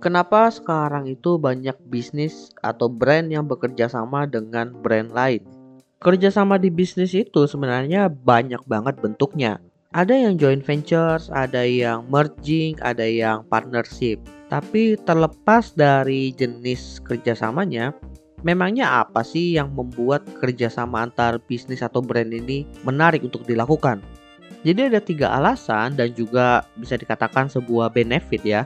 Kenapa sekarang itu banyak bisnis atau brand yang bekerja sama dengan brand lain? Kerjasama di bisnis itu sebenarnya banyak banget bentuknya. Ada yang joint ventures, ada yang merging, ada yang partnership. Tapi terlepas dari jenis kerjasamanya, memangnya apa sih yang membuat kerjasama antar bisnis atau brand ini menarik untuk dilakukan? Jadi ada tiga alasan dan juga bisa dikatakan sebuah benefit ya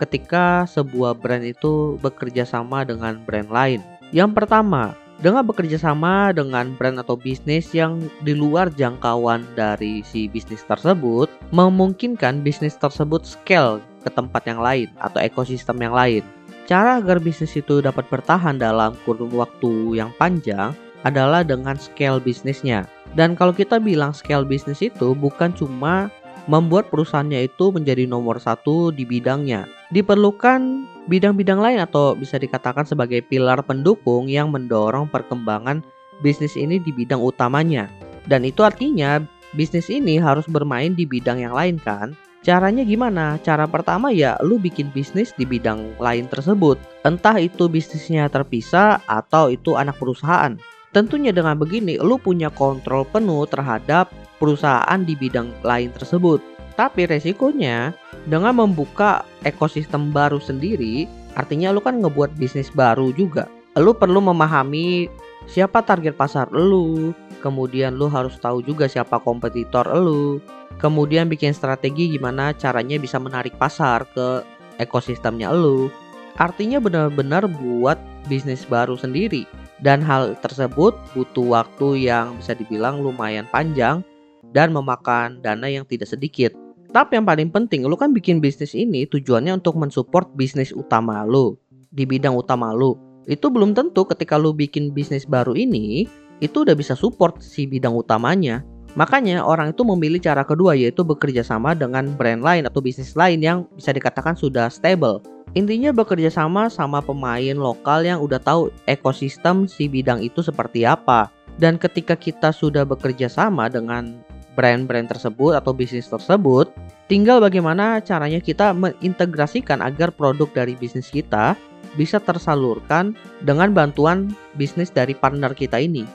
ketika sebuah brand itu bekerja sama dengan brand lain. Yang pertama, dengan bekerja sama dengan brand atau bisnis yang di luar jangkauan dari si bisnis tersebut, memungkinkan bisnis tersebut scale ke tempat yang lain atau ekosistem yang lain. Cara agar bisnis itu dapat bertahan dalam kurun waktu yang panjang adalah dengan scale bisnisnya. Dan kalau kita bilang scale bisnis itu bukan cuma membuat perusahaannya itu menjadi nomor satu di bidangnya, diperlukan bidang-bidang lain atau bisa dikatakan sebagai pilar pendukung yang mendorong perkembangan bisnis ini di bidang utamanya. Dan itu artinya bisnis ini harus bermain di bidang yang lain kan? Caranya gimana? Cara pertama ya lu bikin bisnis di bidang lain tersebut. Entah itu bisnisnya terpisah atau itu anak perusahaan. Tentunya dengan begini lu punya kontrol penuh terhadap perusahaan di bidang lain tersebut. Tapi resikonya dengan membuka ekosistem baru sendiri, artinya lu kan ngebuat bisnis baru juga. Lu perlu memahami siapa target pasar lu, kemudian lu harus tahu juga siapa kompetitor lu, kemudian bikin strategi gimana caranya bisa menarik pasar ke ekosistemnya lu. Artinya benar-benar buat bisnis baru sendiri. Dan hal tersebut butuh waktu yang bisa dibilang lumayan panjang dan memakan dana yang tidak sedikit. Tapi yang paling penting, lu kan bikin bisnis ini tujuannya untuk mensupport bisnis utama lu di bidang utama lu. Itu belum tentu ketika lu bikin bisnis baru ini, itu udah bisa support si bidang utamanya. Makanya orang itu memilih cara kedua yaitu bekerja sama dengan brand lain atau bisnis lain yang bisa dikatakan sudah stable. Intinya bekerja sama sama pemain lokal yang udah tahu ekosistem si bidang itu seperti apa. Dan ketika kita sudah bekerja sama dengan brand-brand tersebut atau bisnis tersebut, tinggal bagaimana caranya kita mengintegrasikan agar produk dari bisnis kita bisa tersalurkan dengan bantuan bisnis dari partner kita ini.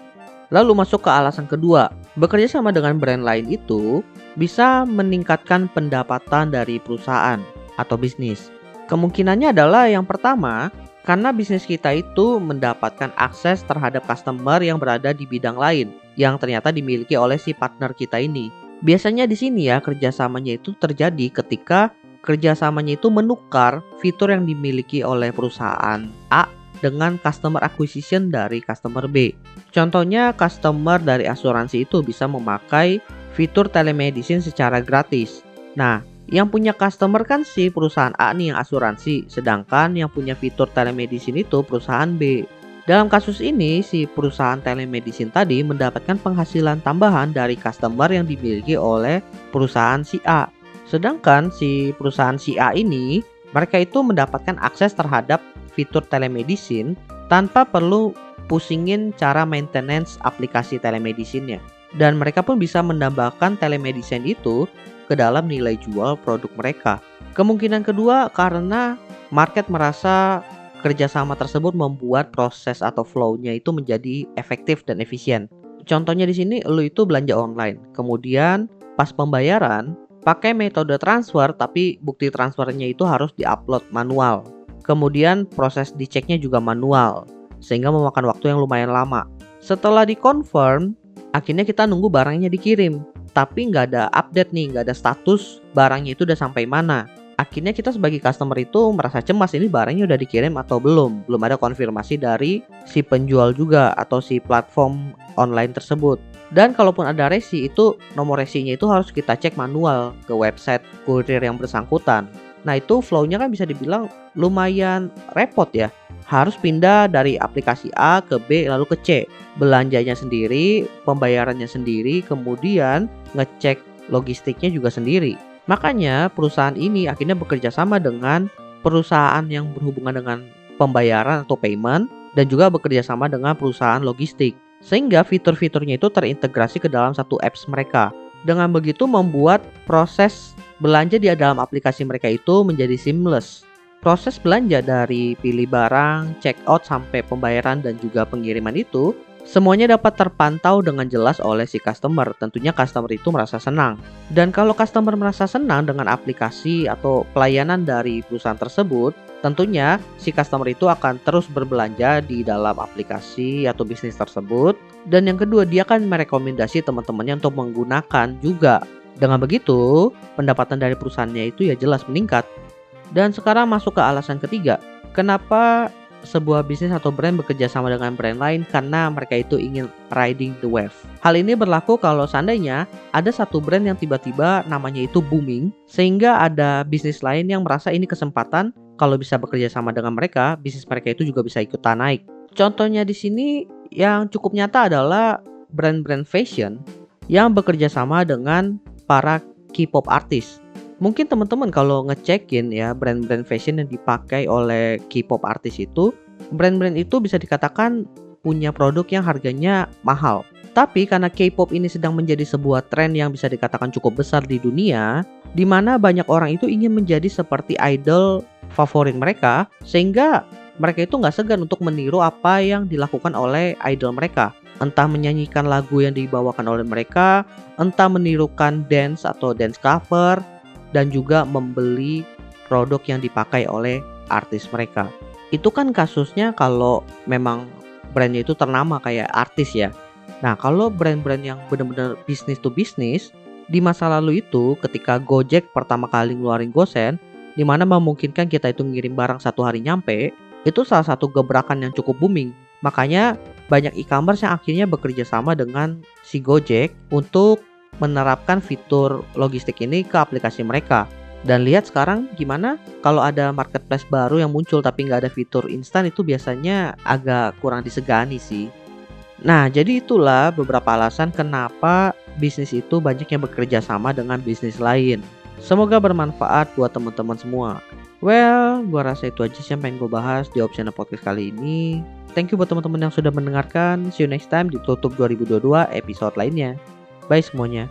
Lalu masuk ke alasan kedua, bekerja sama dengan brand lain itu bisa meningkatkan pendapatan dari perusahaan atau bisnis. Kemungkinannya adalah yang pertama, karena bisnis kita itu mendapatkan akses terhadap customer yang berada di bidang lain yang ternyata dimiliki oleh si partner kita ini. Biasanya di sini ya kerjasamanya itu terjadi ketika kerjasamanya itu menukar fitur yang dimiliki oleh perusahaan A dengan customer acquisition dari customer B. Contohnya customer dari asuransi itu bisa memakai fitur telemedicine secara gratis. Nah, yang punya customer kan si perusahaan A nih yang asuransi, sedangkan yang punya fitur telemedicine itu perusahaan B. Dalam kasus ini, si perusahaan telemedicine tadi mendapatkan penghasilan tambahan dari customer yang dimiliki oleh perusahaan si A. Sedangkan si perusahaan si A ini, mereka itu mendapatkan akses terhadap fitur telemedicine tanpa perlu pusingin cara maintenance aplikasi telemedicine-nya. Dan mereka pun bisa menambahkan telemedicine itu ke dalam nilai jual produk mereka. Kemungkinan kedua karena market merasa kerjasama tersebut membuat proses atau flow-nya itu menjadi efektif dan efisien. Contohnya di sini lu itu belanja online, kemudian pas pembayaran pakai metode transfer tapi bukti transfernya itu harus diupload manual. Kemudian proses diceknya juga manual sehingga memakan waktu yang lumayan lama. Setelah dikonfirm, akhirnya kita nunggu barangnya dikirim. Tapi nggak ada update nih, nggak ada status barangnya itu udah sampai mana. Akhirnya kita sebagai customer itu merasa cemas ini barangnya udah dikirim atau belum. Belum ada konfirmasi dari si penjual juga atau si platform online tersebut. Dan kalaupun ada resi itu nomor resinya itu harus kita cek manual ke website kurir yang bersangkutan. Nah itu flownya kan bisa dibilang lumayan repot ya harus pindah dari aplikasi A ke B lalu ke C belanjanya sendiri pembayarannya sendiri kemudian ngecek logistiknya juga sendiri Makanya perusahaan ini akhirnya bekerja sama dengan perusahaan yang berhubungan dengan pembayaran atau payment dan juga bekerja sama dengan perusahaan logistik. Sehingga fitur-fiturnya itu terintegrasi ke dalam satu apps mereka. Dengan begitu membuat proses belanja di dalam aplikasi mereka itu menjadi seamless. Proses belanja dari pilih barang, check out sampai pembayaran dan juga pengiriman itu Semuanya dapat terpantau dengan jelas oleh si customer. Tentunya customer itu merasa senang. Dan kalau customer merasa senang dengan aplikasi atau pelayanan dari perusahaan tersebut, tentunya si customer itu akan terus berbelanja di dalam aplikasi atau bisnis tersebut. Dan yang kedua, dia akan merekomendasi teman-temannya untuk menggunakan juga. Dengan begitu, pendapatan dari perusahaannya itu ya jelas meningkat. Dan sekarang masuk ke alasan ketiga. Kenapa sebuah bisnis atau brand bekerja sama dengan brand lain karena mereka itu ingin riding the wave. Hal ini berlaku kalau seandainya ada satu brand yang tiba-tiba namanya itu booming, sehingga ada bisnis lain yang merasa ini kesempatan kalau bisa bekerja sama dengan mereka, bisnis mereka itu juga bisa ikutan naik. Contohnya di sini yang cukup nyata adalah brand-brand fashion yang bekerja sama dengan para K-pop artis. Mungkin teman-teman kalau ngecekin ya brand-brand fashion yang dipakai oleh K-pop artis itu, brand-brand itu bisa dikatakan punya produk yang harganya mahal. Tapi karena K-pop ini sedang menjadi sebuah tren yang bisa dikatakan cukup besar di dunia, di mana banyak orang itu ingin menjadi seperti idol favorit mereka, sehingga mereka itu nggak segan untuk meniru apa yang dilakukan oleh idol mereka. Entah menyanyikan lagu yang dibawakan oleh mereka, entah menirukan dance atau dance cover, dan juga membeli produk yang dipakai oleh artis mereka. Itu kan kasusnya kalau memang brandnya itu ternama kayak artis ya. Nah kalau brand-brand yang benar-benar bisnis to bisnis di masa lalu itu ketika Gojek pertama kali ngeluarin Gosen di mana memungkinkan kita itu ngirim barang satu hari nyampe itu salah satu gebrakan yang cukup booming. Makanya banyak e-commerce yang akhirnya bekerja sama dengan si Gojek untuk menerapkan fitur logistik ini ke aplikasi mereka. Dan lihat sekarang gimana kalau ada marketplace baru yang muncul tapi nggak ada fitur instan itu biasanya agak kurang disegani sih. Nah, jadi itulah beberapa alasan kenapa bisnis itu banyak yang bekerja sama dengan bisnis lain. Semoga bermanfaat buat teman-teman semua. Well, gua rasa itu aja sih yang pengen gue bahas di option podcast kali ini. Thank you buat teman-teman yang sudah mendengarkan. See you next time di Tutup 2022 episode lainnya. Bye semuanya.